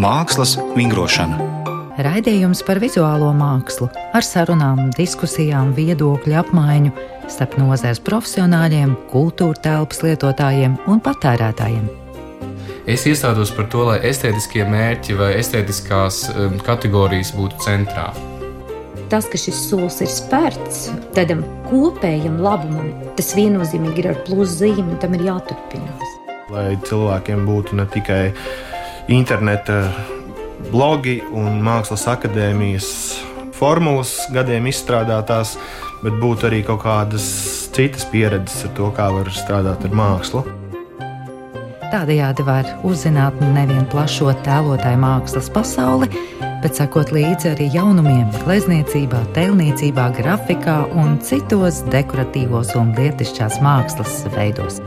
Mākslas vingrošana. Raidījums par vizuālo mākslu ar sarunām, diskusijām, viedokļu apmaiņu starp nozares profesionāļiem, kultūra telpas lietotājiem un patērētājiem. Es iestādos par to, lai estētiskie mērķi vai estētiskās um, kategorijas būtu centrā. Tas, ka šis solis ir spērts tādam kopējam labumam, tas viennozīmīgi ir ar pluszīmi, un tam ir jāturpinās. Lai cilvēkiem būtu ne tikai interneta blogi un mākslas akadēmijas formulas gadiem izstrādātās, bet būtu arī kaut kādas citas pieredzes ar to, kā var strādāt ar mākslu. Tādējādi var uzzināt nevien plašo tēlotāju mākslas pasauli, bet sekot līdzi arī jaunumiem, glezniecībā, tēlniecībā, grafikā un citos dekoratīvos un lietišķās mākslas veidos.